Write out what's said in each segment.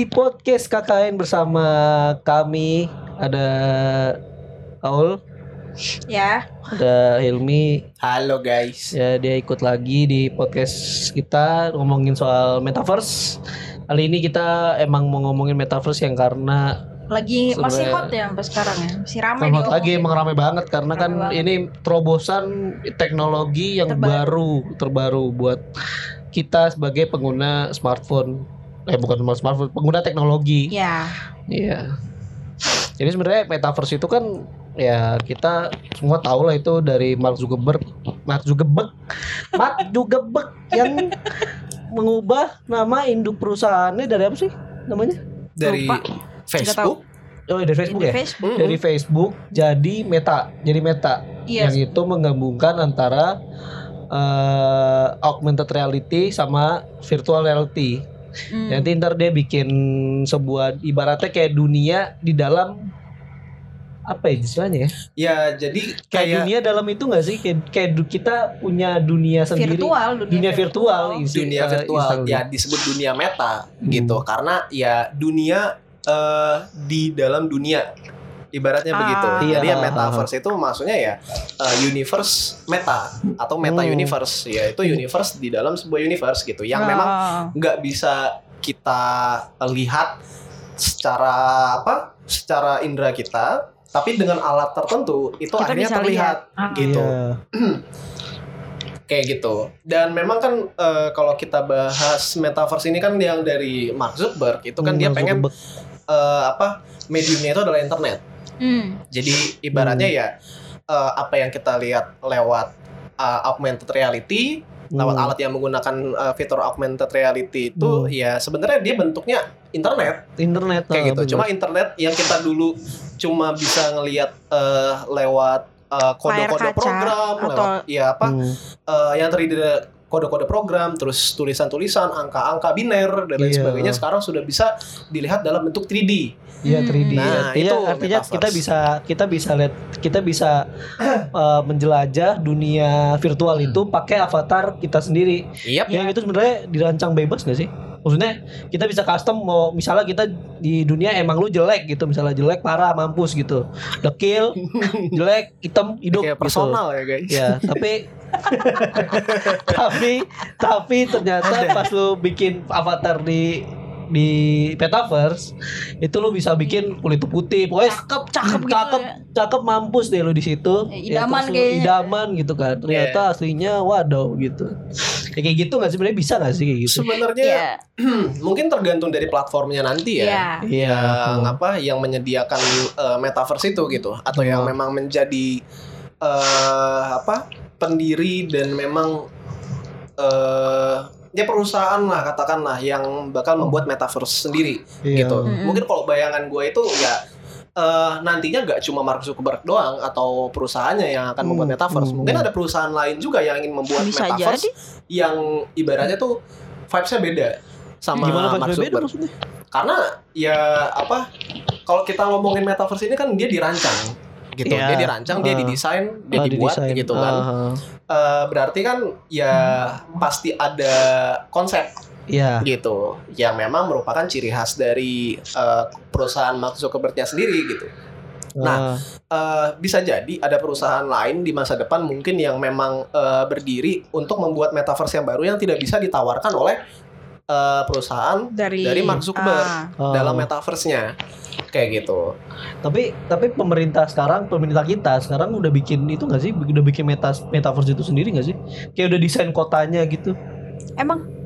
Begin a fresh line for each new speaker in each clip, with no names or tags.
Di podcast KKN bersama kami ada Aul,
Ya,
ada Hilmi,
Halo guys.
ya dia ikut lagi di podcast kita ngomongin soal metaverse. Kali ini kita emang mau ngomongin metaverse yang karena
lagi masih hot ya sampai sekarang ya. Masih ramai
Kan hot lagi emang rame banget karena kan
Rame banget.
ini terobosan teknologi yang
Terbaru.
baru terbaru buat kita sebagai pengguna smartphone. Eh bukan cuma smartphone, pengguna teknologi.
Ya,
Iya. Jadi sebenarnya metaverse itu kan ya kita semua tahu lah itu dari Mark Zuckerberg, Mark Zuckerberg, Mark Zuckerberg yang mengubah nama induk perusahaannya dari apa sih namanya?
Dari
Lupa.
Facebook.
Oh dari Facebook
di
ya?
Facebook.
Dari Facebook jadi Meta, jadi Meta
Iya.
yang itu menggabungkan antara eh, augmented reality sama virtual reality.
Hmm.
Nanti ntar dia bikin sebuah ibaratnya kayak dunia di dalam apa ya istilahnya ya?
Ya jadi
Kayak,
kayak
dunia dalam itu nggak sih? Kayak, kayak kita punya dunia sendiri.
virtual, dunia,
Dunia virtual, isi-
dunia
eh,
virtual
istilahnya.
ya disebut dunia meta
Hmm.
gitu karena ya dunia eh, di dalam dunia ibaratnya
Ah.
begitu.
Iya.
Jadi ya metaverse itu maksudnya ya eh, universe meta atau meta
Hmm.
universe ya itu universe di dalam sebuah universe gitu yang
Ah.
memang nggak bisa kita lihat secara apa secara indera kita tapi dengan alat tertentu itu
Kita
akhirnya terlihat
lihat. Ah.
gitu
Iya.
kayak gitu dan memang kan eh, kalau kita bahas metaverse ini kan yang dari Mark Zuckerberg itu kan
Hmm,
dia pengen eh, apa mediumnya itu adalah internet
Hmm.
jadi ibaratnya
Hmm.
ya eh, apa yang kita lihat lewat eh, augmented reality lewat
Hmm.
alat yang menggunakan eh, fitur augmented reality itu
Hmm.
ya sebenarnya dia bentuknya internet
internet
kayak
ah,
gitu.
bener.
Cuma internet yang kita dulu cuma bisa ngelihat eh, lewat kode-kode
kaca
program,
atau-
lewat ya apa
Hmm.
eh, yang terdiri kode-kode program, terus tulisan-tulisan, angka-angka biner dan lain
Iya.
sebagainya sekarang sudah bisa dilihat dalam bentuk 3D.
Iya
Hmm.
3D.
Nah,
artinya
itu
artinya
metaverse.
kita bisa kita bisa lihat kita bisa uh, menjelajah dunia virtual itu pakai avatar kita sendiri.
Yap.
Yang itu sebenarnya dirancang bebas gak sih? Maksudnya kita bisa custom mau misalnya kita di dunia emang lu jelek gitu, misalnya jelek parah mampus gitu. Dekil, jelek, hitam, hidup
Kayak
gitu.
personal ya guys.
Ya, tapi tapi tapi ternyata pas lu bikin avatar di di metaverse itu lu bisa bikin kulit putih pokoknya
Cakep, cakep gitu
cakep
ya.
cakep mampus deh lu di situ
Ya, idaman
terus lu
kayaknya.
idaman gitu kan ternyata aslinya waduh gitu ya, kayak gitu nggak sebenarnya bisa nggak sih kayak gitu
Sebenarnya
Iya.
mungkin tergantung dari platformnya nanti ya.
Iya.
iya
yang apa yang menyediakan eh, metaverse itu gitu atau yang
Hmm.
memang menjadi eh apa pendiri dan memang eh ya perusahaan lah katakanlah yang bakal membuat metaverse sendiri
Iya.
gitu
Mm-mm.
mungkin kalau bayangan gue itu ya eh nantinya nggak cuma Mark Zuckerberg doang atau perusahaannya yang akan membuat
Hmm,
metaverse
hmm,
mungkin
hmm.
ada perusahaan lain juga yang ingin membuat
Bisa
metaverse
jadi.
yang ibaratnya tuh vibesnya beda sama
gimana
Mark
Mas beda
Zuckerberg
maksudnya
karena ya apa kalau kita ngomongin metaverse ini kan dia dirancang gitu
Iya.
dia dirancang dia
Ah.
didesain dia
Ah,
dibuat
didesain.
gitu kan
Ah,
Eh, berarti kan ya pasti ada konsep
Iya.
gitu yang memang merupakan ciri khas dari eh, perusahaan Mark Zuckerberg-nya sendiri gitu
Ah,
Nah, Eh, bisa jadi ada perusahaan lain di masa depan mungkin yang memang eh, berdiri untuk membuat metaverse yang baru yang tidak bisa ditawarkan oleh eh, perusahaan
Dari
dari Mark Zuckerberg
Ah.
ah.
dalam metaverse-nya kayak gitu.
Tapi tapi pemerintah sekarang pemerintah kita sekarang udah bikin itu nggak sih? Udah bikin meta metaverse itu sendiri nggak sih? Kayak udah desain kotanya gitu.
Emang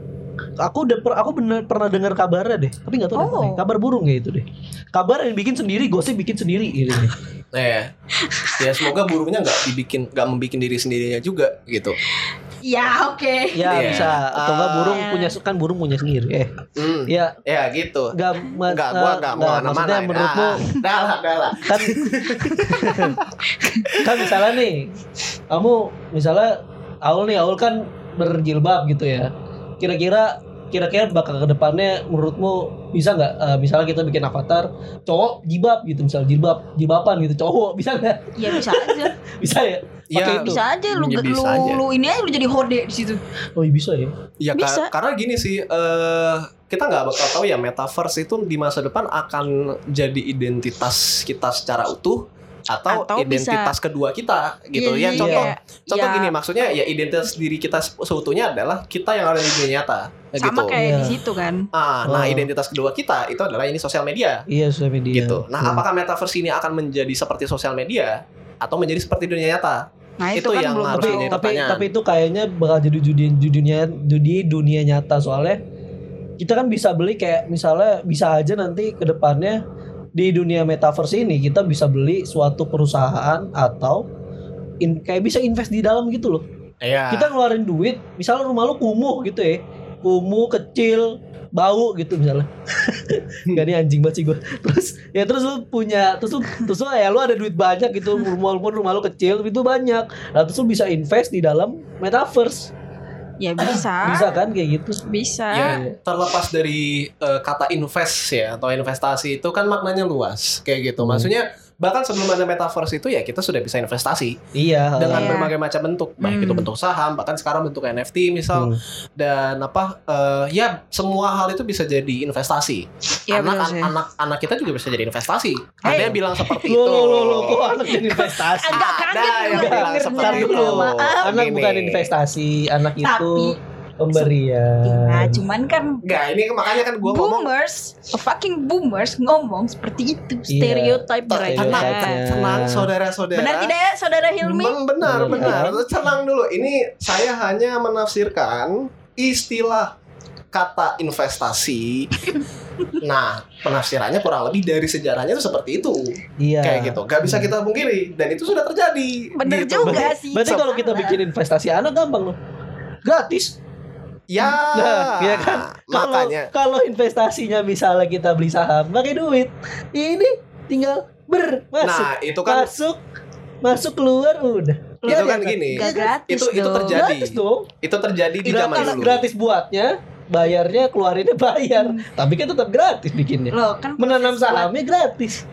Aku udah per- aku bener pernah dengar kabarnya deh. Tapi nggak tahu deh,
Oh.
kabar burung ya itu deh. Kabar yang bikin sendiri, gosip bikin sendiri gitu deh.
Nah, ya. ya semoga burungnya nggak dibikin nggak membikin diri sendirinya juga gitu.
Ya oke.
Ya
Iya.
bisa atau nggak
Ah.
burung punya kan burung punya sendiri. Eh,
Hmm.
ya
Ya gitu.
nggak ma-
Enggak, gua
eh,
enggak mau
nggak,
mana-mana.
maksudnya menurutmu
Ah, dah lah, dah lah.
kan kan misalnya nih kamu misalnya Aul nih Aul kan berjilbab gitu ya kira-kira kira-kira bakal ke depannya menurutmu bisa nggak eh, misalnya kita bikin avatar cowok jilbab gitu misalnya jilbab jilbaban gitu cowok bisa nggak
Ya bisa aja.
bisa ya
Ya,
itu.
bisa aja lu
Ya,
lu,
bisa aja.
lu ini aja lu jadi hode di situ.
oh iya bisa ya
Ya ka-
Bisa.
karena gini sih, eh kita nggak bakal tahu ya metaverse itu di masa depan akan jadi identitas kita secara utuh atau,
Atau
identitas kedua kita gitu ya.
Iya,
Contoh,
iya.
contoh
Ya,
gini maksudnya ya identitas diri kita se- seutuhnya adalah kita yang ada di dunia nyata.
Sama
gitu.
kayak
Iya.
di situ kan.
Ah, nah
Oh.
identitas kedua kita itu adalah ini sosial media
iya sosial media
gitu. Nah,
Hmm.
apakah metaverse ini akan menjadi seperti sosial media atau menjadi seperti dunia nyata?
Nah itu,
Itu
kan
yang
belum
harus
tapi tapi tapi itu kayaknya bakal jadi dunia dunia di dunia nyata soalnya kita kan bisa beli kayak misalnya bisa aja nanti ke depannya di dunia metaverse ini kita bisa beli suatu perusahaan atau in- kayak bisa invest di dalam gitu loh.
Iya.
Kita ngeluarin duit, misalnya rumah lu kumuh gitu ya. Kumuh kecil, bau gitu misalnya. Gak nih anjing banget sih gue. Terus ya terus lu punya terus lu terus lu ya lu ada duit banyak gitu walaupun rumah lu kecil tapi itu banyak. Nah terus lu bisa invest di dalam metaverse.
Ya bisa.
Bisa kan kayak gitu.
Bisa.
Ya, terlepas dari eh, kata invest ya atau investasi itu kan maknanya luas kayak gitu.
Hmm.
Maksudnya bahkan sebelum ada metaverse itu ya kita sudah bisa investasi
Iya.
dengan
Iya.
berbagai macam bentuk, baik
Hmm.
itu bentuk saham, bahkan sekarang bentuk NFT misal
Hmm.
dan apa eh, ya semua hal itu bisa jadi investasi.
Ya,
anak,
sih.
anak anak kita juga bisa jadi investasi. Ada
Hey.
yang bilang seperti itu.
lo lo lo kok anak jadi investasi.
Agak
Ada
kaget
yang
gue
bilang seperti itu.
Anak bukan investasi, anak itu
Tapi-
pemberian.
Ya, cuman kan
Enggak, ini makanya kan gua ngomong
boomers, fucking boomers ngomong seperti itu,
Iya.
stereotype mereka.
tenang, tenang saudara-saudara.
Benar tidak ya, saudara Hilmi?
Benar,
Benar.
benar. Tenang dulu. Ini saya hanya menafsirkan istilah kata investasi. nah, penafsirannya kurang lebih dari sejarahnya itu seperti itu.
Iya.
Kayak gitu. Gak bisa kita pungkiri dan itu sudah terjadi.
Bener
gitu.
juga
Berarti,
sih.
berarti kalau kita bikin investasi anak gampang loh. Gratis.
Ya,
Nah, iya kan? Kalau
makanya.
kalau investasinya misalnya kita beli saham pakai duit, ini tinggal ber masuk
Nah, itu kan
masuk masuk keluar udah.
itu
Iya
kan
kan?
gini.
Gak gratis
Itu itu terjadi.
Gratis dong.
Itu terjadi di zaman dulu.
gratis buatnya, bayarnya keluarinnya bayar. Tapi kan tetap gratis bikinnya.
Loh kan
Menanam sahamnya gratis.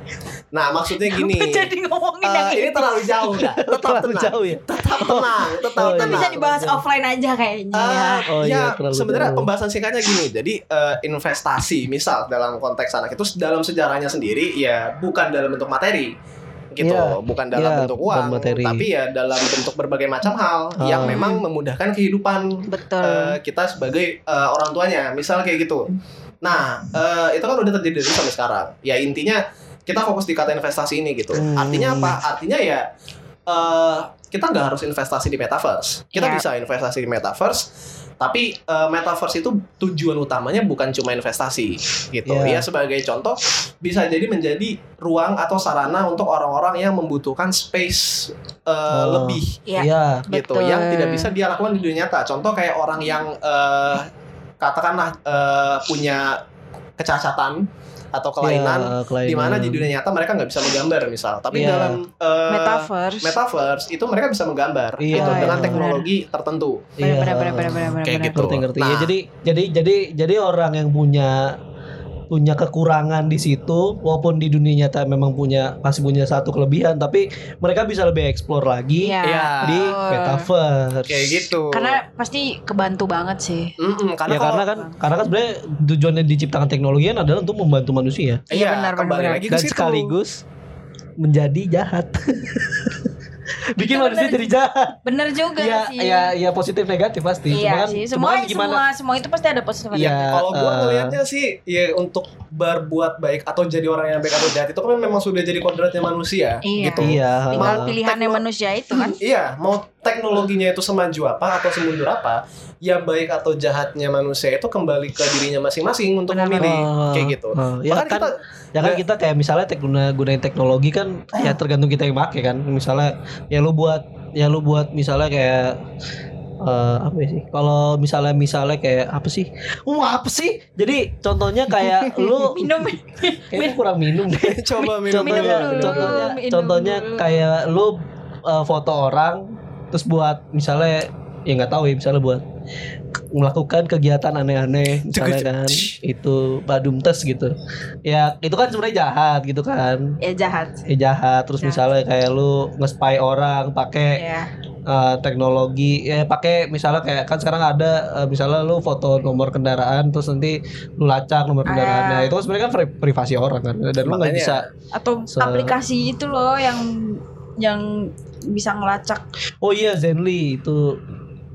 Nah, maksudnya gini.
Jadi ngomongin
eh,
yang
ini terlalu jauh dah. Tetap
Terlalu
tenang.
jauh ya.
Tetap tenang, tetap
Oh,
tenang.
bisa dibahas offline aja kayaknya.
Ah,
Oh,
ya,
iya,
sebenarnya
jauh.
pembahasan singkatnya gini. Jadi eh, investasi, misal dalam konteks anak itu dalam sejarahnya sendiri ya bukan dalam bentuk materi, gitu,
Iya,
bukan dalam
iya,
bentuk uang,
materi.
tapi ya dalam bentuk berbagai macam hal yang
Ah.
memang memudahkan kehidupan
Betul.
eh, kita sebagai eh, orang tuanya, misal kayak gitu. Nah, eh, itu kan udah terjadi dari sampai sekarang. Ya intinya kita fokus di kata investasi ini gitu.
Hmm.
Artinya apa? Artinya ya eh, kita nggak harus investasi di metaverse. Kita
Iya.
bisa investasi di metaverse, tapi eh, metaverse itu tujuan utamanya bukan cuma investasi gitu.
Iya.
Ya sebagai contoh bisa jadi menjadi ruang atau sarana untuk orang-orang yang membutuhkan space eh,
Oh.
lebih
Iya.
Iya.
gitu
Betul.
yang tidak bisa dia lakukan di dunia nyata. Contoh kayak orang yang eh, katakanlah eh, punya kecacatan atau kelainan
Iya, kelainan.
di mana di dunia nyata mereka nggak bisa menggambar misal, tapi
Iya.
dalam eh,
Metaverse.
metaverse itu mereka bisa menggambar
Iya,
gitu,
iya,
dengan
benar.
teknologi tertentu.
Iya.
Benar benar benar benar benar.
Kayak
benar.
gitu.
ngerti ngerti ya
Nah.
jadi jadi jadi jadi orang yang punya punya kekurangan di situ walaupun di dunia nyata memang punya masih punya satu kelebihan tapi mereka bisa lebih explore lagi
Iya.
Iya.
di metaverse
Kayak gitu.
Karena pasti kebantu banget sih.
Mm-mm, karena
ya
kalau-
karena kan karena kan sebenarnya tujuannya diciptakan teknologi kan adalah untuk membantu manusia
iya
benar, benar,
kembali
benar.
lagi ke
dan sekaligus menjadi jahat bikin
Itu
manusia jadi jahat
Bener juga
ya
sih.
ya ya positif negatif pasti
Iya
Cuman-
sih.
cuman
Semua
gimana
semua semua itu pasti ada positif
Iya.
negatif.
Kalau gua
eh,
ngelihatnya sih ya untuk berbuat baik atau jadi orang yang baik atau jahat itu kan memang sudah jadi kodratnya manusia
Iya.
gitu.
iya
Tinggal
Mau
pilihannya manusia itu kan.
Iya, mau teknologinya itu semaju apa atau semundur apa, ya baik atau jahatnya manusia itu kembali ke dirinya masing-masing untuk
Benar,
memilih
Oh,
kayak gitu.
oh, ya
Bahkan
kan,
kita
ya kan kita kayak misalnya teknologi gunain teknologi kan ya tergantung kita yang pakai kan. Misalnya ya lu buat ya lu buat misalnya kayak eh, apa ya sih? Kalau misalnya misalnya kayak apa sih? Oh, apa sih? Jadi contohnya kayak lu
Minum.
kayaknya kurang minum deh.
coba minum
contohnya
dulu,
contohnya
minum
contohnya
dulu.
kayak lu eh, foto orang terus buat misalnya ya nggak tahu ya misalnya buat melakukan kegiatan aneh-aneh misalnya kan itu badum tes gitu ya itu kan sebenarnya jahat gitu kan
Ya jahat.
ya jahat terus
Jahat.
misalnya kayak lu nge-spy orang pakai
Ya.
eh, teknologi ya pakai misalnya kayak kan sekarang ada eh, misalnya lu foto nomor kendaraan terus nanti lu lacak nomor kendaraannya
Ah.
itu kan sebenarnya kan pri- privasi orang kan dan lu nggak bisa
Atau
Se-
aplikasi itu loh yang yang bisa ngelacak.
oh iya Zenly itu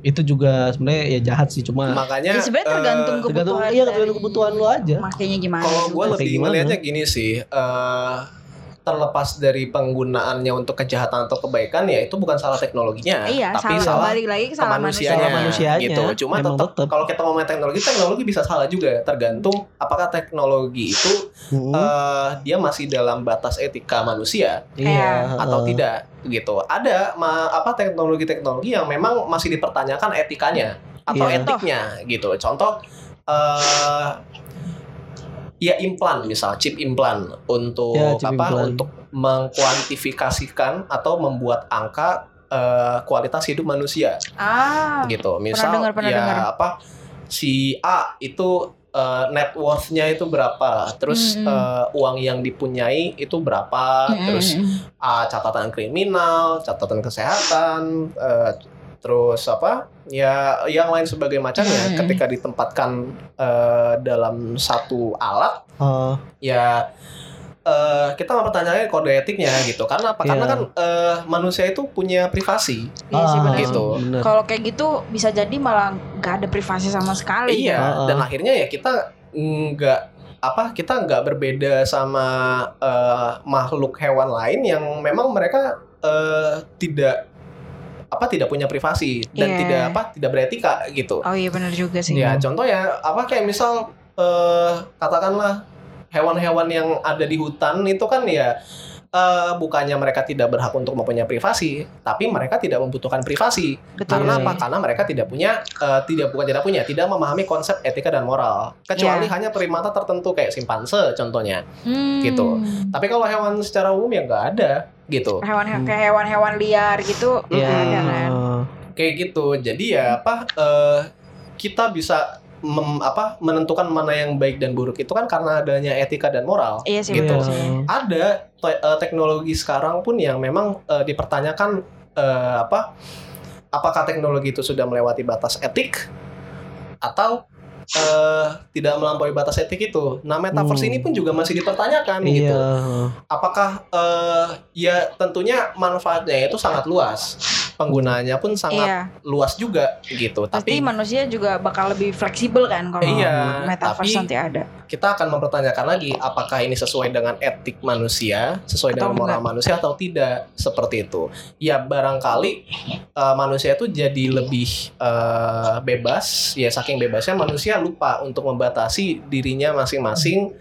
itu juga sebenarnya ya jahat sih cuma
Makanya
Ya, sebenarnya tergantung
tergantung
kebutuhan
iya tergantung kebutuhan lu aja
Makanya gimana?
Kalau gue
Kayak
lebih
gimana?
gini sih, eh, terlepas dari penggunaannya untuk kejahatan atau kebaikan ya itu bukan salah teknologinya,
Iya,
tapi
salah,
salah
balik lagi ke salah
manusianya,
manusianya,
gitu. Cuma tetap
tetep.
kalau kita ngomongin teknologi, teknologi bisa salah juga, tergantung apakah teknologi itu
Hmm,
eh, dia masih dalam batas etika manusia
iya
atau
heeh.
tidak gitu. Ada ma- apa teknologi-teknologi yang memang masih dipertanyakan etikanya atau
Iya.
etiknya gitu. Contoh eh ya implan misal chip implan untuk
Ya, chip
apa
implan.
untuk mengkuantifikasikan atau membuat angka eh, kualitas hidup manusia
Ah,
gitu. Misal
dengar, pernah
ya
dengar.
apa si A itu eh, net worth-nya itu berapa, terus
Mm-mm.
eh, uang yang dipunyai itu berapa,
mm,
terus ah, catatan kriminal, catatan kesehatan, eh, terus apa ya yang lain sebagai macamnya
Hmm.
ketika ditempatkan eh, dalam satu alat
Heeh.
ya eh, kita mempertanyakan kode etiknya gitu karena apa karena
Iya.
kan eh, manusia itu punya privasi
Iya sih
gitu.
bener.
Kalau kayak gitu bisa jadi malah nggak ada privasi sama sekali.
iya
Heeh.
dan akhirnya ya kita nggak apa kita nggak berbeda sama eh, makhluk hewan lain yang memang mereka eh, tidak apa tidak punya privasi dan
Iya.
tidak apa tidak beretika gitu
Oh iya benar juga sih.
Ya contoh ya apa kayak misal eh, katakanlah hewan-hewan yang ada di hutan itu kan ya eh, bukannya mereka tidak berhak untuk mempunyai privasi, tapi mereka tidak membutuhkan privasi.
Betul.
Karena
Iya.
apa? Karena mereka tidak punya eh, tidak bukan tidak punya, tidak memahami konsep etika dan moral. Kecuali
Iya.
hanya primata tertentu kayak simpanse contohnya.
Hmm.
Gitu. Tapi kalau hewan secara umum ya nggak ada gitu.
Hewan
Hmm.
kayak hewan-hewan liar gitu
Iya.
ada kan.
kayak gitu jadi ya apa eh, kita bisa mem- apa menentukan mana yang baik dan buruk itu kan karena adanya etika dan moral
Iya sih
Gitu.
betul sih.
ada te- eh, teknologi sekarang pun yang memang eh, dipertanyakan eh, apa apakah teknologi itu sudah melewati batas etik atau eh, tidak melampaui batas etik itu nah metaverse
Hmm.
ini pun juga masih dipertanyakan
Iya.
gitu apakah eh, ya tentunya manfaatnya itu sangat luas penggunaannya pun sangat
Iya.
luas juga gitu
Pasti
tapi
manusia juga bakal lebih fleksibel kan kalau
Iya,
metaverse
tapi-
nanti ada.
kita akan mempertanyakan lagi apakah ini sesuai dengan etik manusia sesuai
Atau
dengan moral
enggak.
manusia atau tidak seperti itu ya barangkali eh, manusia itu jadi lebih eh, bebas ya saking bebasnya manusia lupa untuk membatasi dirinya masing-masing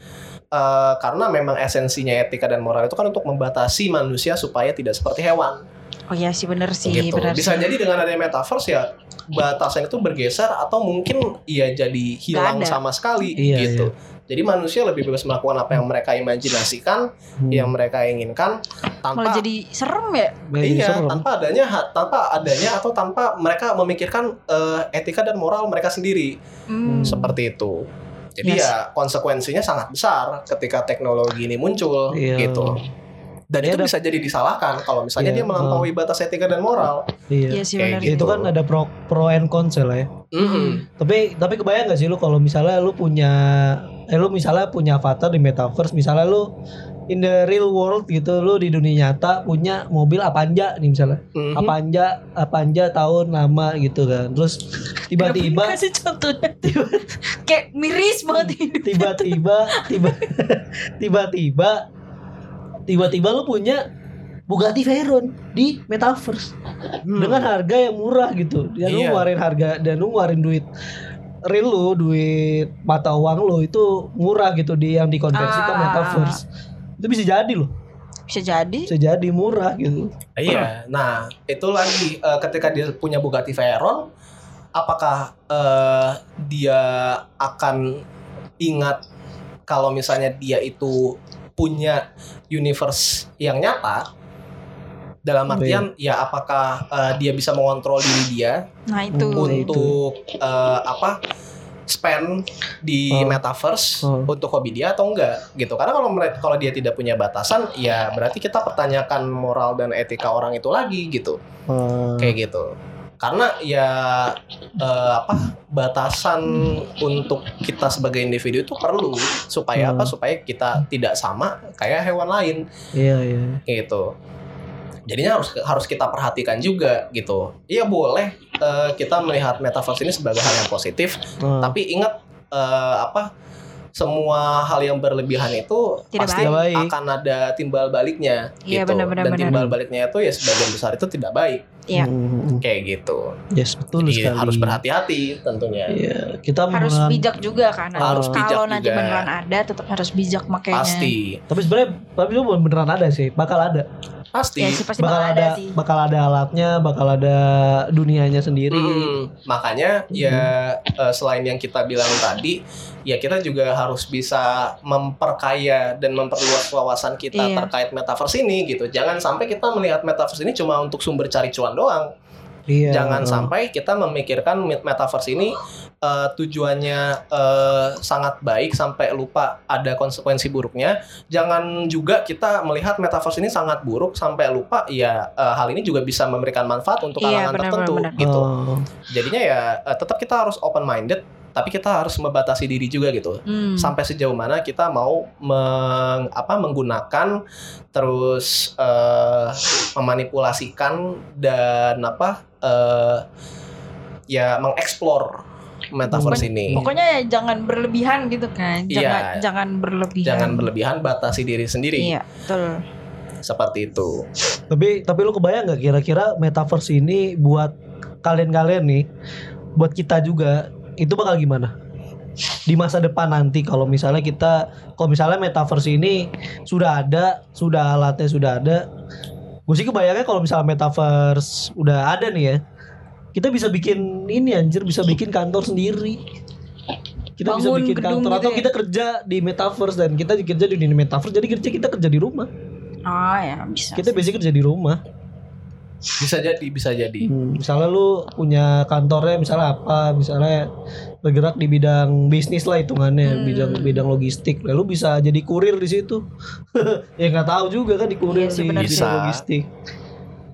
eh, karena memang esensinya etika dan moral itu kan untuk membatasi manusia supaya tidak seperti hewan
Oh iya sih bener sih,
gitu.
bener
Bisa
sih.
jadi dengan adanya metaverse ya batasan itu bergeser atau mungkin ya jadi hilang sama sekali
Iya,
gitu. Jadi manusia lebih bebas melakukan apa yang mereka imajinasikan,
Hmm.
yang mereka inginkan
Malah
tanpa
jadi serem ya.
Jadi
iya,
serem.
tanpa adanya tanpa adanya atau tanpa mereka memikirkan eh, etika dan moral mereka sendiri
Hmm.
seperti itu. Jadi
Yes.
ya konsekuensinya sangat besar ketika teknologi ini muncul
Iya.
gitu. Dan
Iya,
itu
ada-
bisa jadi disalahkan kalau misalnya
Iya,
dia melampaui batas etika dan moral.
Iya.
Iya sih
Kayak
bener.
gitu.
Itu kan ada pro pro and cons lah ya.
Mm-mm.
Tapi tapi kebayang gak sih lu kalau misalnya lu punya eh lu misalnya punya avatar di metaverse, misalnya lu in the real world gitu, lu di dunia nyata punya mobil Avanza nih misalnya.
Mhm.
Avanza Avanza tahun lama gitu kan. Terus tiba-tiba
kasih contohnya. Kayak miris banget
tiba-tiba tiba tiba-tiba tiba-tiba lu punya Bugatti Veyron di metaverse
Hmm.
dengan harga yang murah gitu. Dan lu
Iya.
ngeluarin harga dan lu ngeluarin duit real lu, duit mata uang lu itu murah gitu di yang dikonversi ke
Ah.
metaverse. Itu bisa jadi loh.
Bisa jadi.
Bisa jadi murah gitu.
Iya. Nah, itu lagi eh, ketika dia punya Bugatti Veyron, apakah eh, dia akan ingat kalau misalnya dia itu punya universe yang nyata Dalam
Iya.
artian ya apakah eh, dia bisa mengontrol diri dia
Nah itu.
Hmm.
untuk eh, apa spend di
Oh.
metaverse
Oh.
untuk hobi dia atau enggak gitu karena kalau kalau dia tidak punya batasan ya berarti kita pertanyakan moral dan etika orang itu lagi gitu
Eh,
kayak gitu karena ya eh, apa batasan untuk kita sebagai individu itu perlu. Supaya
Hmm.
apa supaya kita tidak sama kayak hewan lain.
Iya iya.
gitu. Jadinya harus harus kita perhatikan juga gitu. Iya boleh eh, kita melihat metaverse ini sebagai hal yang positif.
Eh,
tapi ingat eh, apa semua hal yang berlebihan itu
Tidak
pasti
baik.
akan ada timbal baliknya
Iya,
gitu
benar-benar,
dan
benar.
timbal baliknya itu ya sebagian besar itu tidak baik
Iya.
hmm,
kayak gitu
Yes betul
jadi
sekali.
harus berhati-hati tentunya
Iya, kita
Harus
menggunakan-
bijak juga kan.
Harus bijak
Kalau nanti
juga.
beneran ada, tetap harus bijak makanya.
pasti
Tapi sebenarnya tapi itu beneran ada sih, bakal ada.
Pasti
Ya sih pasti
bakal
bakal
ada,
ada sih.
bakal ada alatnya, bakal ada dunianya sendiri.
Hmm, makanya ya eh, selain yang kita bilang tadi, ya kita juga harus bisa memperkaya dan memperluas wawasan kita
Iya.
terkait metaverse ini gitu. Jangan sampai kita melihat metaverse ini cuma untuk sumber cari cuan doang.
Iya.
Jangan sampai kita memikirkan met- metaverse ini eh, tujuannya eh, sangat baik sampai lupa ada konsekuensi buruknya. Jangan juga kita melihat metaverse ini sangat buruk sampai lupa ya eh, hal ini juga bisa memberikan manfaat untuk
Iya,
kalangan
benar,
tertentu
benar, benar.
gitu
Oh,
jadinya ya eh, tetap kita harus open minded tapi kita harus membatasi diri juga gitu
Hmm.
sampai sejauh mana kita mau meng, apa menggunakan terus eh, memanipulasikan dan apa eh, ya mengeksplor metaverse ini
Pokoknya ya jangan berlebihan gitu kan. Jangan
Iya.
jangan berlebihan.
jangan berlebihan batasi diri sendiri
Iya, betul.
seperti itu
tapi tapi lu kebayang nggak kira-kira metaverse ini buat kalian-kalian nih, buat kita juga itu bakal gimana? Di masa depan nanti kalau misalnya kita kalau misalnya metaverse ini sudah ada, sudah alatnya sudah ada. Gue sih kebayangnya kalau misalnya metaverse udah ada nih ya. Kita bisa bikin ini anjir, bisa bikin kantor sendiri. Kita bisa
Bangun
bikin
gedung
kantor
gitu
atau
ya?
kita kerja di metaverse dan kita kerja di dunia metaverse jadi kerja kita kerja di rumah.
Oh ya, bisa.
Kita biasanya kerja di rumah.
bisa jadi bisa jadi
Hmm, misalnya lu punya kantornya misalnya apa, misalnya bergerak di bidang bisnis lah hitungannya,
Hmm.
bidang bidang logistik. Lalu bisa jadi kurir di situ. ya nggak tahu juga kan di kurir
Iya sih,
di
sih.
logistik.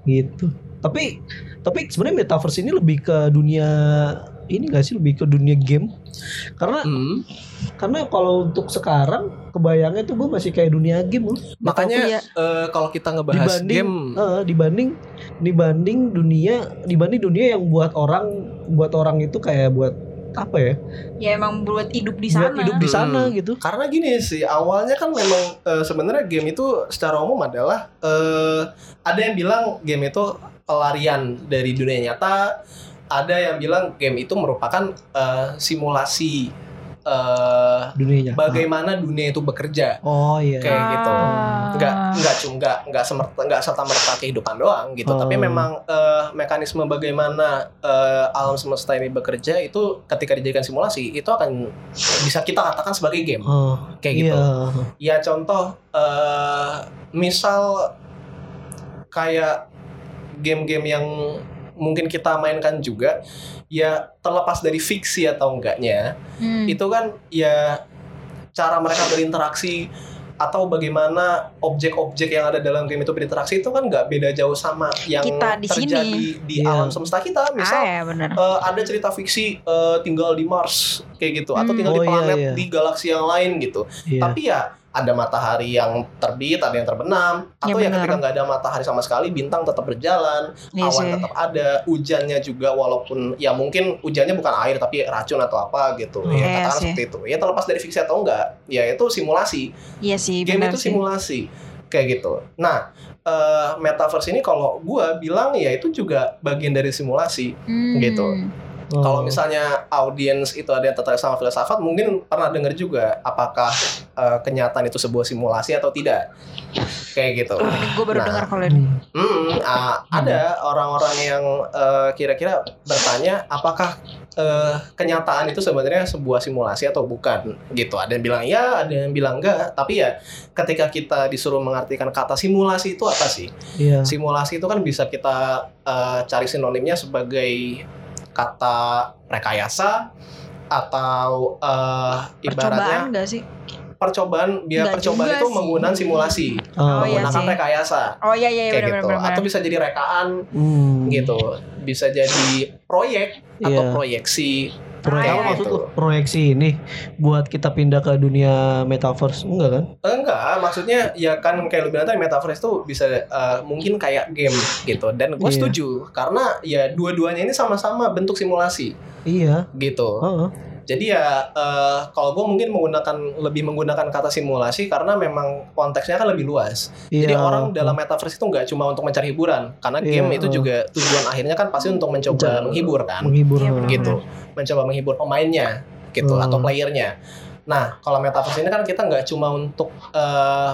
Gitu. Tapi tapi sebenarnya metaverse ini lebih ke dunia ini gak sih lebih ke dunia game? Karena
Hmm.
karena kalau untuk sekarang kebayangnya tuh gue masih kayak dunia game loh.
makanya
Iya.
eh, kalau kita ngebahas
dibanding
game
eh, dibanding dibanding dunia dibanding dunia yang buat orang buat orang itu kayak buat apa ya
Ya emang buat hidup di
buat
sana.
hidup di sana
Hmm.
gitu
Karena gini sih, awalnya kan memang eh, sebenarnya game itu secara umum adalah eh, ada yang bilang game itu pelarian dari dunia nyata, ada yang bilang game itu merupakan eh, simulasi eh,
dunianya
bagaimana dunia itu bekerja.
oh iya
Kayak gitu.
Ah.
Enggak enggak cuma enggak enggak semerta enggak serta merta kehidupan doang gitu,
Oh.
tapi memang eh, mekanisme bagaimana eh, alam semesta ini bekerja itu ketika dijadikan simulasi itu akan bisa kita katakan sebagai game
oh
kayak
iya
gitu. Ya contoh eh misal kayak game-game yang mungkin kita mainkan juga ya terlepas dari fiksi atau enggaknya
Hmm.
itu kan ya cara mereka berinteraksi atau bagaimana objek-objek yang ada dalam game itu berinteraksi itu kan nggak beda jauh sama yang
Kita di
terjadi di
Iya.
alam semesta kita misal
ah, ya
eh, ada cerita fiksi eh, tinggal di Mars kayak gitu atau
Hmm.
tinggal
Oh,
di
iya,
planet
iya.
di galaksi yang lain gitu
iya
tapi ya ada matahari yang terbit, ada yang terbenam, atau
Iya,
ya
benar.
ketika nggak ada matahari sama sekali, bintang tetap berjalan,
Iya
awan
sih.
tetap ada, hujannya juga walaupun ya mungkin hujannya bukan air tapi racun atau apa gitu,
Hmm.
ya
Iya
katakan
sih.
seperti itu. Ya terlepas dari fiksi atau enggak, ya itu simulasi.
Iya sih,
Game
benar
itu
sih.
simulasi kayak gitu. Nah, eh, metaverse ini kalau gua bilang ya itu juga bagian dari simulasi.
Hmm.
gitu.
Oh.
Kalau misalnya audiens itu ada yang tertarik sama filsafat, mungkin pernah dengar juga apakah eh, kenyataan itu sebuah simulasi atau tidak. Kayak gitu.
Ini gue baru
Nah.
dengar kalau ini.
Hmm, ah, ada orang-orang yang eh, kira-kira bertanya apakah eh, kenyataan itu sebenarnya sebuah simulasi atau bukan gitu. Ada yang bilang ya, ada yang bilang enggak. Tapi ya ketika kita disuruh mengartikan kata simulasi itu apa sih?
Iya.
Simulasi itu kan bisa kita eh, cari sinonimnya sebagai kata rekayasa atau eh, ibaratnya
Percobaan gak sih?
percobaan biar
Nggak
percobaan itu
sih.
menggunakan simulasi
Oh, iya
menggunakan
sih.
rekayasa
Oh iya iya
kayak
benar
gitu
benar.
atau bisa jadi rekaan
Hmm.
gitu bisa jadi proyek atau
Iya.
proyeksi
Proyek
Ah,
apa
iya.
maksud lu? Proyeksi ini buat kita pindah ke dunia metaverse enggak kan?
Enggak maksudnya ya kan kayak lu bilang tadi metaverse itu bisa eh, mungkin kayak game gitu dan gue
Iya.
setuju karena ya dua-duanya ini sama-sama bentuk simulasi
Iya.
gitu
Heeh.
Jadi ya eh, kalau gue mungkin menggunakan lebih menggunakan kata simulasi karena memang konteksnya kan lebih luas Jadi
Iya.
orang dalam metaverse itu nggak cuma untuk mencari hiburan, karena
Iya,
game itu
uh.
juga tujuan akhirnya kan pasti untuk mencoba
Mencari-
menghibur kan,
menghibur
Iya,
heeh.
gitu, mencoba menghibur pemainnya, gitu
Hmm.
atau playernya. Nah, kalau metaverse ini kan kita nggak cuma untuk eh,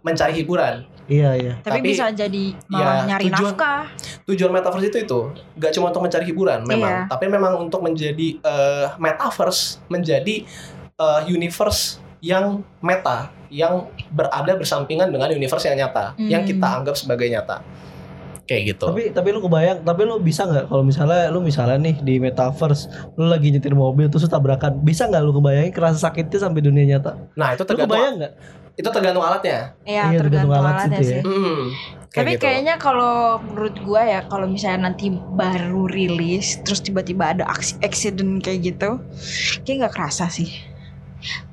mencari hiburan.
Iya iya.
Tapi,
Tapi,
bisa jadi malah
ya,
nyari
tujuan-
nafkah.
Tujuan metaverse itu itu nggak cuma untuk mencari hiburan, memang,
Iya.
tapi memang untuk menjadi eh, metaverse, menjadi eh, universe yang meta, yang berada bersampingan dengan universe yang nyata, yang
Hmm.
kita anggap sebagai nyata. Kayak gitu.
Tapi tapi lu kebayang, tapi lu bisa nggak kalau misalnya lu misalnya nih di metaverse lu lagi nyetir mobil terus lu tabrakan, bisa nggak lu kebayangin kerasa sakitnya sampai dunia nyata?
Nah itu
Lu
tergantung
kebayang nggak?
Itu tergantung alatnya.
Iya,
Iya,
tergantung
tergantung alat
alatnya
situ ya.
sih.
Hmm, kayak
Tapi
gitu.
kayaknya kalau menurut gua ya kalau misalnya nanti baru rilis terus tiba-tiba ada aksi accident kayak gitu, kayak nggak kerasa sih.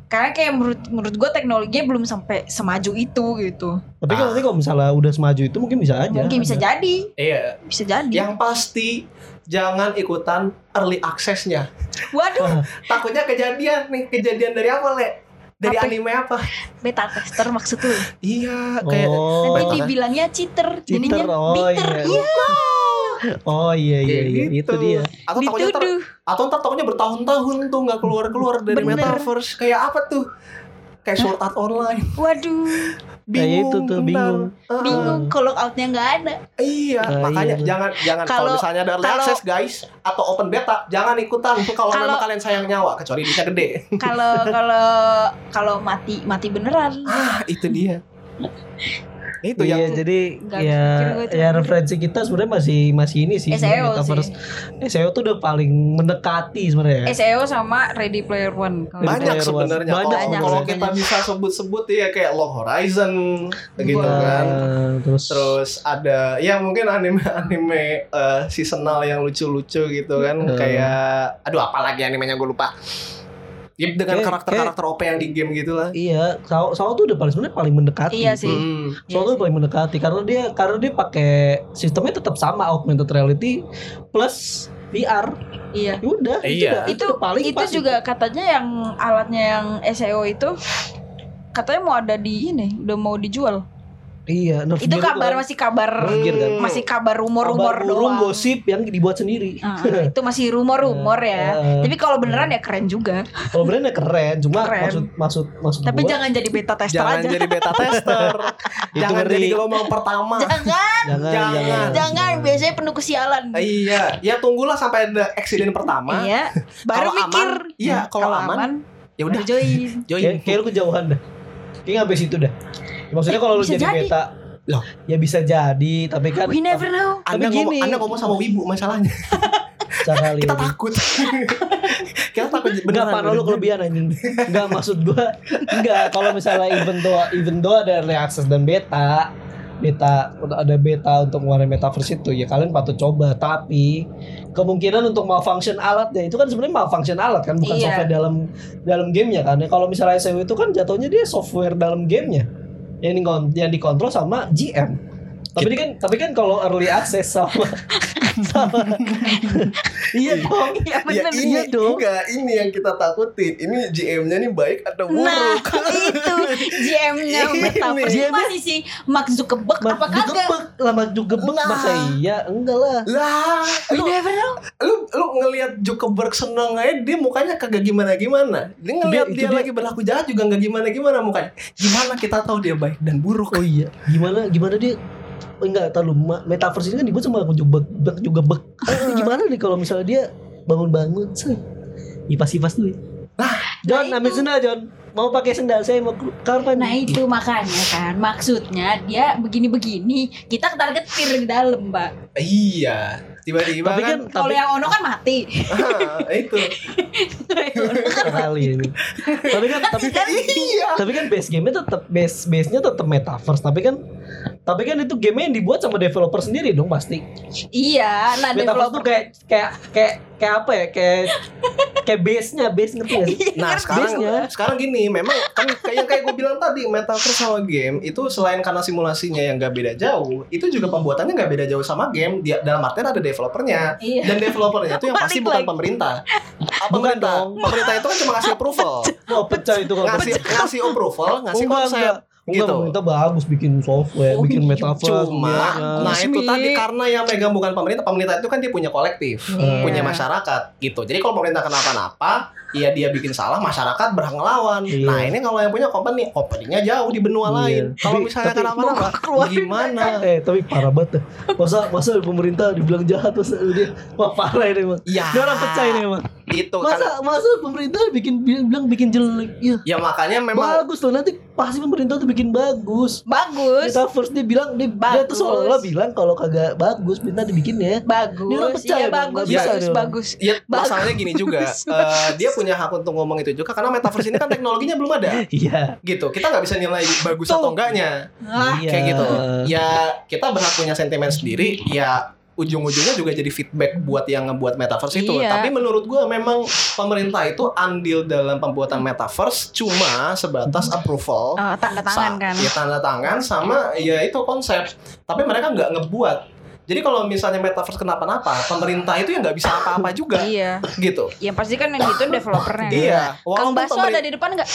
Karena kayak menurut menurut gua teknologinya belum sampai semaju itu gitu.
Tapi
Ah.
nanti kalau misalnya udah semaju itu mungkin bisa aja.
Mungkin bisa jadi,
Iya.
bisa jadi.
Yang pasti jangan ikutan early access-nya.
Waduh,
Takutnya kejadian nih, kejadian dari apa le? Dari
Apa?
anime apa?
beta tester maksud lu.
Iya, kayak
Oh,
Nanti dibilangnya cheater,
Cheater,
jadinya
oh
bitter.
iya. oh iya iya
kayak
iya
gitu.
itu dia.
Atau takutnya ntar,
Dituduh.
atau ntar takutnya bertahun-tahun tuh nggak keluar-keluar dari
Bener.
metaverse. Kayak apa tuh? Kayak Sword Art Online.
Waduh,
Kayak itu tuh, bingung.
Heeh.
bingung kalau outnya nggak ada.
Iya,
Nah,
makanya
iya.
jangan jangan kalau misalnya ada early access guys atau open beta, jangan ikutan kalau
Kalau-
memang kalian sayang nyawa kecuali duitnya gede.
Kalau kalau kalau mati mati beneran.
Ah, itu dia. itu
iya,
yang
jadi ya ya referensi kita sebenarnya masih masih ini sih
SEO
metaverse. SEO tuh udah paling mendekati sebenarnya. ya.
SEO sama Ready Player One. Kalau
banyak sebenarnya.
Banyak
Kalau kita bisa sebut-sebut ya kayak Log Horizon gitu
Wah.
kan.
Terus
Terus ada ya mungkin anime-anime eh, seasonal yang lucu-lucu gitu kan
Hmm.
kayak aduh apalagi animenya gue lupa. Ya, dengan karakter-karakter OP yang di game gitu lah.
iya, Sao Sao tuh udah paling sebenarnya paling mendekati.
Iya sih.
Hmm.
Iya
tuh
sih.
paling mendekati karena dia karena dia pakai sistemnya tetap sama augmented reality plus VR.
Iya.
Ya udah,
Iya.
udah-
Itu
udah paling
itu
pas
juga katanya yang alatnya yang SEO itu katanya mau ada di ini, udah mau dijual.
Iya, Nerf
Itu kabar
kan.
masih kabar
Gear kan.
masih kabar rumor-rumor doang.
gosip yang dibuat sendiri.
Ah, itu masih rumor-rumor ya.
Eh,
Tapi kalau beneran ya keren juga.
Kalau brandnya keren, cuma
Keren.
maksud maksud maksud
Tapi
gua,
jangan jadi beta tester
Jangan
aja.
jadi beta tester.
Itu
jangan
ngeri.
jadi gelombang pertama.
Jangan,
jangan,
jangan.
jangan.
jangan. Biasanya penuh kesialan.
Iya, ya tunggulah sampai ada accident pertama.
Iya, baru
Kalau
mikir.
aman, iya, kalau aman, Ya udah,
join.
join.
Kayak, lu kejauhan dah. Kayak nggak situ dah. Maksudnya
Eh,
kalau lu
bisa
jadi
jadi.
beta,
Loh.
ya bisa jadi, tapi kan
We never know.
Anda
Tapi
ngomong,
gini.
Anda ngomong sama wibu masalahnya.
sekali.
Kita takut. Kita takut
Enggak
beneran.
parah lu kelebihan anjing. Enggak maksud gua. Enggak, kalau misalnya even though even though ada early access dan beta, beta ada beta untuk mengeluarkan metaverse itu ya kalian patut coba tapi kemungkinan untuk malfunction alatnya itu kan sebenarnya malfunction alat kan bukan
Iya.
software dalam dalam gamenya kan Ya, kalau misalnya SEO itu kan jatuhnya dia software dalam gamenya yang dikon- yang dikontrol sama GM tapi kan tapi kan kalau early access sama Sama. iya dong.
Iya
Ya
bener.
ini
iya dong.
enggak ini yang kita takutin. Ini GM-nya nih baik atau buruk?
Nah itu GM-nya. Metaverse ini
GM-nya
masih si Mark Zuckerberg
Mak
apa kagak?
lah mak jugebek
Nah.
masa iya enggak lah.
Lah, lu
never know.
lu lu ngelihat Zuckerberg seneng aja dia mukanya kagak gimana gimana. Dia ngelihat
Dia-
dia, lagi berlaku jahat juga nggak gimana gimana mukanya. Gimana kita tahu dia baik dan buruk?
Oh iya, gimana gimana dia enggak tahu lu ma- metaverse ini kan dibuat sama juga bek juga bek. gimana nih kalau misalnya dia bangun-bangun sih. Ipas-ipas dulu. Nah, John,
nah
ambil
itu.
sendal John. Mau pakai sendal saya mau kamar
Nah itu makanya kan maksudnya dia begini-begini kita ketar ketir di dalam mbak.
Iya, tiba-tiba
Tapi
kan,
kan
Kalau
tapi
yang ono kan mati.
ah, itu.
kali ini. tapi kan tapi kan
iya.
tapi kan base game-nya tetap base base-nya tetap metaverse, tapi kan tapi kan itu game yang dibuat sama developer sendiri dong pasti.
iya, nah
Metaverse tuh
developer
kayak kayak kayak kayak apa ya? Kayak kayak base-nya, base ngerti gak sih?
Nah sekarang
Base-nya.
sekarang gini, memang kan kayak yang kayak gue bilang tadi, metaverse sama game itu selain karena simulasinya yang gak beda jauh, itu juga pembuatannya gak beda jauh sama game. Dia dalam artian ada developernya.
Iya.
Dan developernya itu yang pasti bukan pemerintah. Ah,
Bukan
pemerintah.
dong.
Pemerintah itu kan cuma ngasih approval,
Mau pecah itu kalau
ngasih ngasih approval, ngasih konsep.
Enggak. Enggak,
gitu.
pemerintah bagus bikin software,
Oh,
bikin
iya.
metaverse.
Cuma,
semuanya.
nah itu tadi karena yang megang bukan pemerintah, pemerintah itu kan dia punya kolektif,
Iya.
punya masyarakat gitu. Jadi kalau pemerintah kenapa-napa, ya dia bikin salah, masyarakat berhak ngelawan.
Iya.
Nah ini kalau yang punya company, company-nya jauh di benua
Iya.
lain. Kalau misalnya
tapi-
kenapa-napa, gimana?
Eh tapi parah banget ya. Masa masa pemerintah dibilang jahat masa dia wah parah ini emang.
Ya,
Dia orang pecah ini emang.
itu kan.
Masa masa pemerintah bikin bilang bikin jelek. Ya.
Ya makanya memang
Bagus loh nanti pasti pemerintah tuh bikin bagus.
bagus.
Kita first dia bilang dia, dia tuh
Bagus.
seolah-olah bilang kalau kagak bagus minta dibikinnya.
Bagus,
Dia orang percaya
iya bagus,
bisa
bagus,
dia orang.
bagus.
Ya
Bagus.
masalahnya gini juga, eh, dia punya hak untuk ngomong itu juga karena metaverse ini kan teknologinya belum ada,
Iya.
gitu. Kita nggak bisa nilai bagus
Tuh.
atau enggaknya.
Ah,
Iya.
kayak gitu ya kita berhak punya sentimen sendiri ya ujung-ujungnya juga jadi feedback buat yang ngebuat metaverse itu
Iya.
tapi menurut gua memang pemerintah itu andil dalam pembuatan metaverse cuma sebatas approval
oh, tanda tangan kan.
ya tanda tangan sama ya itu konsep tapi mereka nggak ngebuat jadi kalau misalnya metaverse kenapa-napa pemerintah itu ya nggak bisa apa-apa juga
Iya.
gitu
Yang pasti kan yang gitu developernya.
iya
Kang Baso
pemerin-
ada di depan nggak?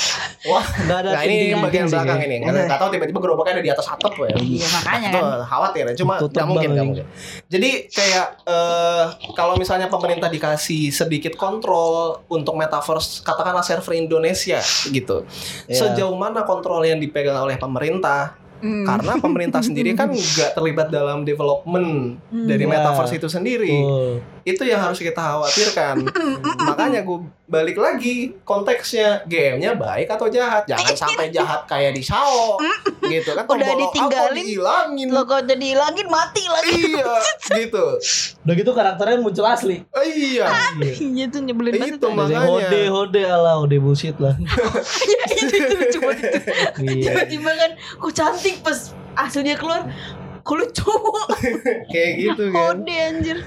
wah
Enggak ada
nah ini bagian
sih,
belakang ini nggak nggak tahu tiba-tiba gerobaknya ada di atas atap ya
Iya makanya kan.
khawatir ya, cuma nggak mungkin nggak mungkin. Jadi kayak eh, kalau misalnya pemerintah dikasih sedikit kontrol untuk metaverse, katakanlah server Indonesia gitu.
Iya.
Sejauh mana kontrol yang dipegang oleh pemerintah?
Hmm.
Karena pemerintah sendiri kan nggak terlibat dalam development
Hmm.
dari
Iya.
metaverse itu sendiri.
Betul.
Itu yang harus kita khawatirkan. Makanya gue balik lagi konteksnya game-nya baik atau jahat. Jangan sampai jahat kayak di Sao gitu kan.
Udah
Tombol
ditinggalin,
dihilangin.
Lo kok jadi hilangin mati lagi.
iya gitu
Udah gitu karakternya muncul asli.
Oh, iya
Iya tuh nyebelin banget.
Itu, Makanya.
hode hode ala hode bullshit lah.
Lucu banget itu.
Iya.
Tiba-tiba kan kok cantik pas aslinya keluar. Kok lucu.
kayak gitu kan
Kode anjir.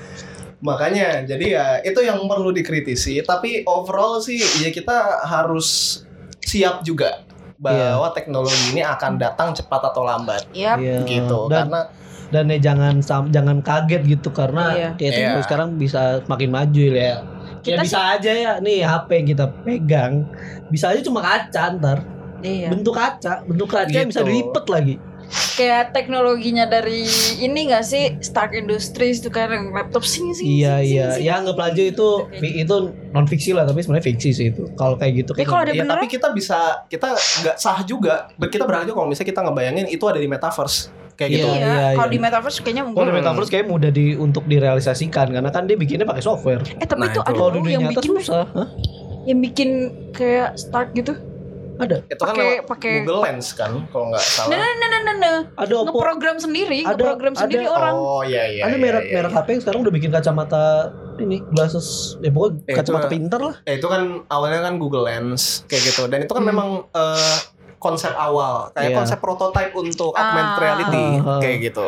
makanya jadi ya itu yang perlu dikritisi tapi overall sih ya kita harus siap juga bahwa teknologi ini akan datang cepat atau lambat
Yap.
Iya.
gitu
Dan
karena
dan ya jangan jangan kaget gitu karena
Iya.
kayak teknologi
Iya.
sekarang bisa makin maju ya. Ya
Kita
bisa aja ya nih HP yang kita pegang bisa aja cuma kaca ntar
Iya.
bentuk kaca bentuk kaca yang bisa
Gitu.
dilipet lagi
Kayak teknologinya dari ini gak sih Stark Industries tuh kan yang laptop sing sing.
iya
sing,
iya
sing,
ya
sing.
anggap aja itu fi- itu non fiksi lah tapi sebenarnya fiksi sih itu kalau kayak gitu
Ya, kalau ada
ya
beneran
tapi kita bisa kita nggak sah juga kita juga kalau misalnya kita ngebayangin itu ada di metaverse kayak gitu
Iya,
Iya,
iya,
kalau
iya.
di metaverse kayaknya
Kalau
mungkin.
di metaverse kayak mudah di untuk direalisasikan karena kan dia bikinnya pakai software.
Eh tapi
Nah,
itu
itu.
ada
Kalau
yang bikin
susah. Hah?
yang bikin kayak Stark gitu.
Ada.
itu kan
Pakai-
lewat
pakai-
Google Lens kan kalau nggak salah
nah, nah, nah, nah, nah.
Ada Oppo.
Ngeprogram sendiri,
Ada-
ngeprogram sendiri
ada-
orang.
oh iya iya
ada
iya,
merek
iya,
merek
iya.
HP yang sekarang udah bikin kacamata ini glasses ya pokoknya
Eh, itu-
kacamata pintar lah.
Ya, itu kan awalnya kan Google Lens kayak gitu dan itu kan
Hmm.
memang eh, konsep awal kayak
Iya.
konsep prototype untuk augmented
Ah.
reality
Ah.
kayak gitu.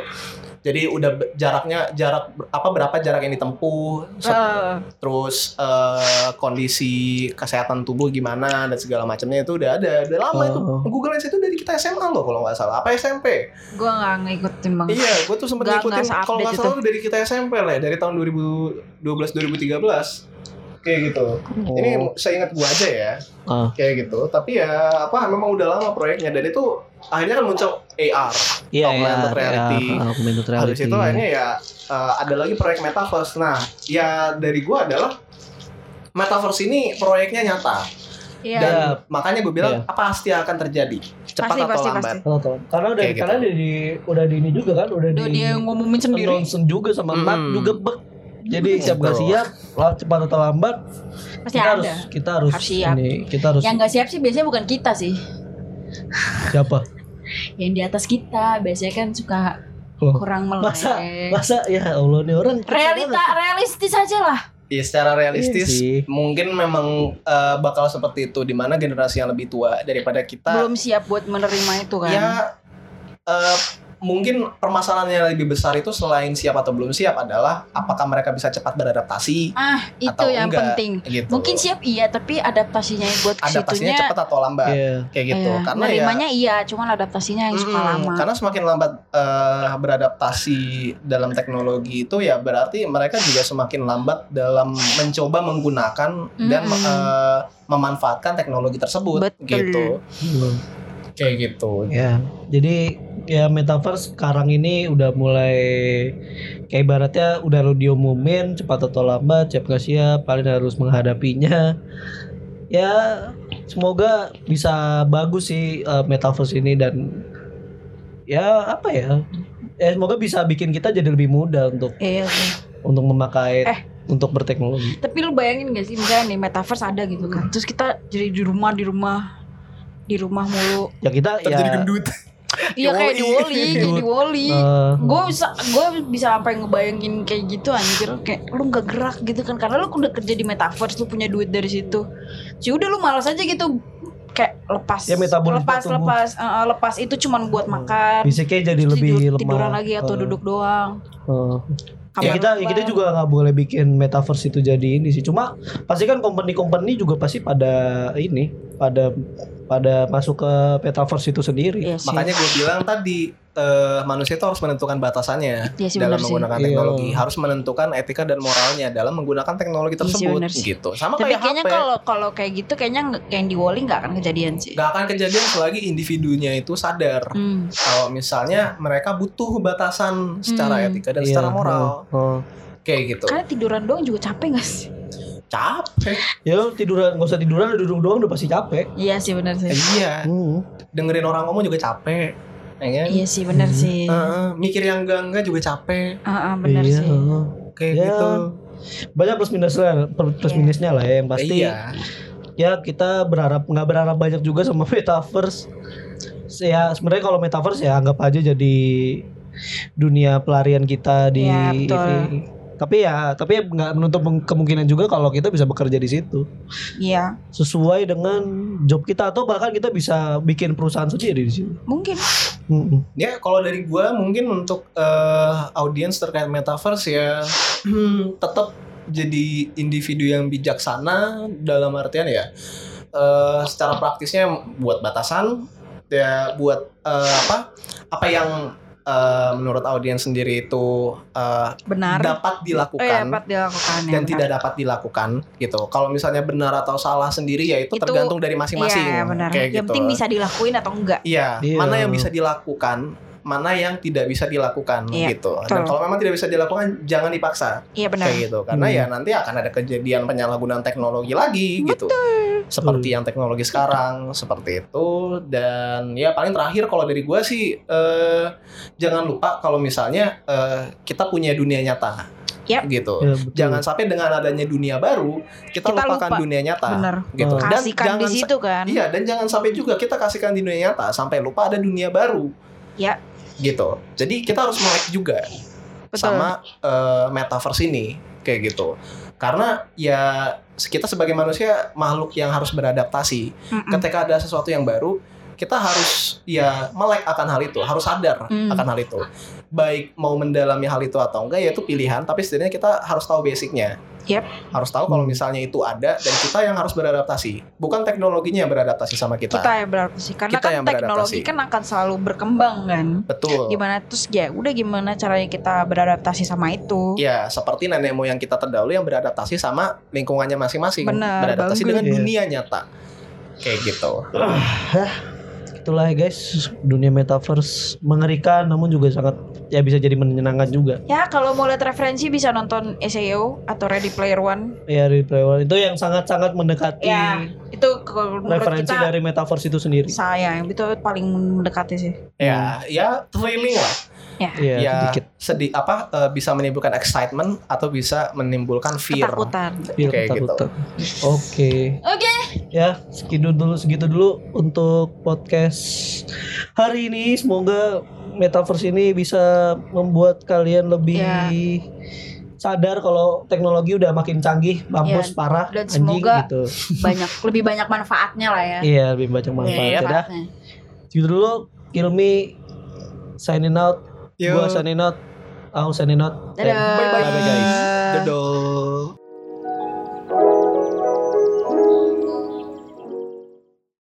Jadi udah jaraknya jarak apa berapa jarak yang ditempuh,
Eh,
terus eh, kondisi kesehatan tubuh gimana dan segala macamnya itu udah ada. Udah lama itu.
Oh.
Google Lens itu dari kita SMA loh kalau nggak salah. Apa SMP?
gue nggak ngikutin bang.
Iya, gue tuh sempet
Nggak-
ngikutin kalau nggak salah dari kita SMP lah, ya, dari tahun 2012 2013. Kayak gitu. Ini
Oh.
saya ingat gue aja ya.
Ah.
Kayak gitu. Tapi ya apa memang udah lama proyeknya dan itu akhirnya kan muncul AR.
Iya, iya,
Augmented reality.
iya, augmented
Habis
reality.
itu akhirnya ya eh, ada lagi proyek metaverse. Nah, ya dari gue adalah metaverse ini proyeknya nyata
Iya.
dan
Ya.
makanya gue bilang
Iya.
pasti akan terjadi cepat
Pasti,
atau
pasti,
lambat.
pasti.
Karena udah
Kayak gitu.
karena di, di udah di ini juga kan, udah
Udah
di
dia ngumumin sendiri.
announcement juga sama
Hmm.
Mark juga bek. Jadi siap gak siap, lah cepat atau lambat
Pasti
kita
ada.
harus kita harus,
Harus siap.
ini kita harus
Yang nggak siap sih biasanya bukan kita sih.
siapa?
Yang di atas kita biasanya kan suka
Loh,
kurang melek.
masa masa ya Allah nih orang
Realita realistis aja lah.
Ya secara realistis
Iya
mungkin memang eh, bakal seperti itu di mana generasi yang lebih tua daripada kita
Belum siap buat menerima itu kan.
ya eh, mungkin permasalahan yang lebih besar itu selain siap atau belum siap adalah apakah mereka bisa cepat beradaptasi
Ah, itu
atau
yang
enggak,
penting.
gitu.
Mungkin siap iya, tapi adaptasinya buat
adaptasinya
situnya
cepat atau lambat
Iya.
kayak gitu
iya,
karena ya
nerimanya iya, cuman adaptasinya yang suka lama.
karena semakin lambat eh, beradaptasi dalam teknologi itu ya berarti mereka juga semakin lambat dalam mencoba menggunakan dan
Mm-mm.
eh, memanfaatkan teknologi tersebut
Betul.
gitu
Hmm.
Kayak gitu
Ya, jadi ya metaverse sekarang ini udah mulai kayak ibaratnya udah lo diumumin cepat atau lambat, siap gak siap, paling harus menghadapinya. Ya, semoga bisa bagus sih eh, metaverse ini dan ya apa ya? Ya semoga bisa bikin kita jadi lebih mudah untuk
Iya sih.
untuk memakai
Eh.
untuk berteknologi.
Tapi lu bayangin gak sih misalnya nih metaverse ada gitu kan. Terus kita jadi di rumah di rumah di rumah mulu.
Ya kita
terjadi
ya
gendut
Iya kayak di. Wally, kayak di Wally.
eh,
gue bisa gue bisa sampai ngebayangin kayak gitu anjir kayak lu nggak gerak gitu kan karena lu udah kerja di metaverse lu punya duit dari situ sih udah lu malas aja gitu kayak lepas
Ya, metabolisme
lepas
tubuh.
lepas eh, lepas itu cuman buat makan
fisiknya jadi
terus
lebih
tidur-
lemah.
tiduran lagi atau
Eh,
duduk doang
eh. Ya kita ya kita juga nggak boleh bikin metaverse itu jadi ini sih. Cuma pasti kan company-company juga pasti pada ini, pada pada masuk ke metaverse itu sendiri.
Iya sih.
makanya gue bilang tadi eh, manusia itu harus menentukan batasannya
Iya sih,
dalam
benar sih.
menggunakan
Iya.
teknologi harus menentukan etika dan moralnya dalam menggunakan teknologi
Iya
tersebut
sih.
gitu sama
tapi
kayak
kayaknya kalau kalau kayak gitu kayaknya nggak- kayak yang di Wally nggak akan kejadian sih
Gak akan kejadian selagi individunya itu sadar
Hmm.
kalau misalnya mereka butuh batasan secara
Hmm.
etika dan
Iya,
secara moral
oh, oh.
kayak gitu
karena tiduran doang juga capek gak sih
capek
Ya tiduran nggak usah tiduran duduk doang udah pasti capek.
iya sih benar sih
Eh, iya
Hmm.
dengerin orang ngomong juga capek ya kan?
iya sih benar
Hmm.
sih
Heeh, mikir yang enggak enggak juga capek
Ah, ah, benar
Iya,
sih
kayak
Ya,
gitu
Banyak plus minusnya, plus
Iya.
minusnya lah ya. Yang pasti
iya
ya kita berharap nggak berharap banyak juga sama metaverse. Ya sebenarnya kalau metaverse ya anggap aja jadi dunia pelarian kita di
Iya, betul.
ini. Tapi ya, tapi ya nggak menutup kemungkinan juga kalau kita bisa bekerja di situ
iya
sesuai dengan job kita atau bahkan kita bisa bikin perusahaan sendiri di situ.
mungkin
Mm-mm.
Ya kalau dari gua mungkin untuk eh, audiens terkait metaverse ya tetap jadi individu yang bijaksana dalam artian ya eh, secara praktisnya buat batasan ya buat eh, apa apa yang eh, menurut audiens sendiri itu eh,
benar
dapat dilakukan
dapat dilakukan ya,
dan
benar.
tidak dapat dilakukan gitu. Kalau misalnya benar atau salah sendiri ya itu,
Itu-
tergantung dari masing-masing.
Iya benar.
Kayak
Yang
gitu.
penting bisa dilakuin atau enggak.
Iya,
Iya.
mana yang bisa dilakukan, mana yang tidak bisa dilakukan
Iya,
gitu.
betul.
Dan kalau memang tidak bisa dilakukan, jangan dipaksa
Iya benar.
kayak gitu. Karena
Hmm.
ya nanti akan ada kejadian penyalahgunaan teknologi lagi gitu. Seperti yang teknologi sekarang, seperti itu. Dan ya paling terakhir kalau dari gua sih eh, jangan lupa kalau misalnya eh, kita punya dunia nyata.
Yap.
Gitu.
Ya, betul.
Jangan sampai dengan adanya dunia baru kita,
Kita
lupakan
lupa.
dunia nyata.
Benar.
Gitu.
Oh.
Dan
Kasihkan di
jangan
situ kan.
Iya, dan jangan sampai juga kita kasihkan di dunia nyata sampai lupa ada dunia baru.
Ya.
Gitu. Jadi kita harus melek juga
Betul.
sama eh, metaverse ini kayak gitu. Karena ya kita sebagai manusia makhluk yang harus beradaptasi.
Mm-mm.
Ketika ada sesuatu yang baru, kita harus ya melek akan hal itu, harus sadar
Hmm.
akan hal itu. Baik mau mendalami hal itu atau enggak ya itu pilihan, tapi setidaknya kita harus tahu basicnya.
Yep.
Harus tahu kalau
Hmm.
misalnya itu ada dan kita yang harus beradaptasi, bukan teknologinya yang beradaptasi sama kita.
Kita yang beradaptasi karena
Kita
kan
yang
teknologi
beradaptasi.
kan akan selalu berkembang kan.
Betul.
Gimana terus ya udah gimana caranya kita beradaptasi sama itu.
Ya, seperti nenek moyang kita terdahulu yang beradaptasi sama lingkungannya masing-masing,
Benar,
beradaptasi
bagus.
dengan dunia nyata. Kayak gitu.
Itulah ya guys, dunia metaverse mengerikan namun juga sangat ya bisa jadi menyenangkan juga.
Ya kalau mau lihat referensi bisa nonton SAO atau Ready Player One.
Ya di Playwell itu yang sangat-sangat mendekati
Ya itu
referensi
kita
dari metaverse itu sendiri.
saya itu paling mendekati sih.
Ya, ya thrilling lah.
Ya.
Iya,
ya
sedikit.
sedih apa eh, bisa menimbulkan excitement atau bisa menimbulkan fear.
Ketakutan.
Kayak gitu.
ketakutan. Oke.
Oke.
Ya, segitu dulu segitu dulu untuk podcast hari ini. Semoga metaverse ini bisa membuat kalian lebih
Ya.
sadar kalau teknologi udah makin canggih, mampus
Ya,
parah,
dan
anjing
semoga-
gitu.
Banyak lebih banyak manfaatnya lah ya.
Iya, lebih banyak manfaat.
Iya,
Manfaatnya.
segitu dulu. Kill me signing out.
Yo.
Gua signing out. Aku signing out.
Dadah.
Bye bye guys.
Dadah.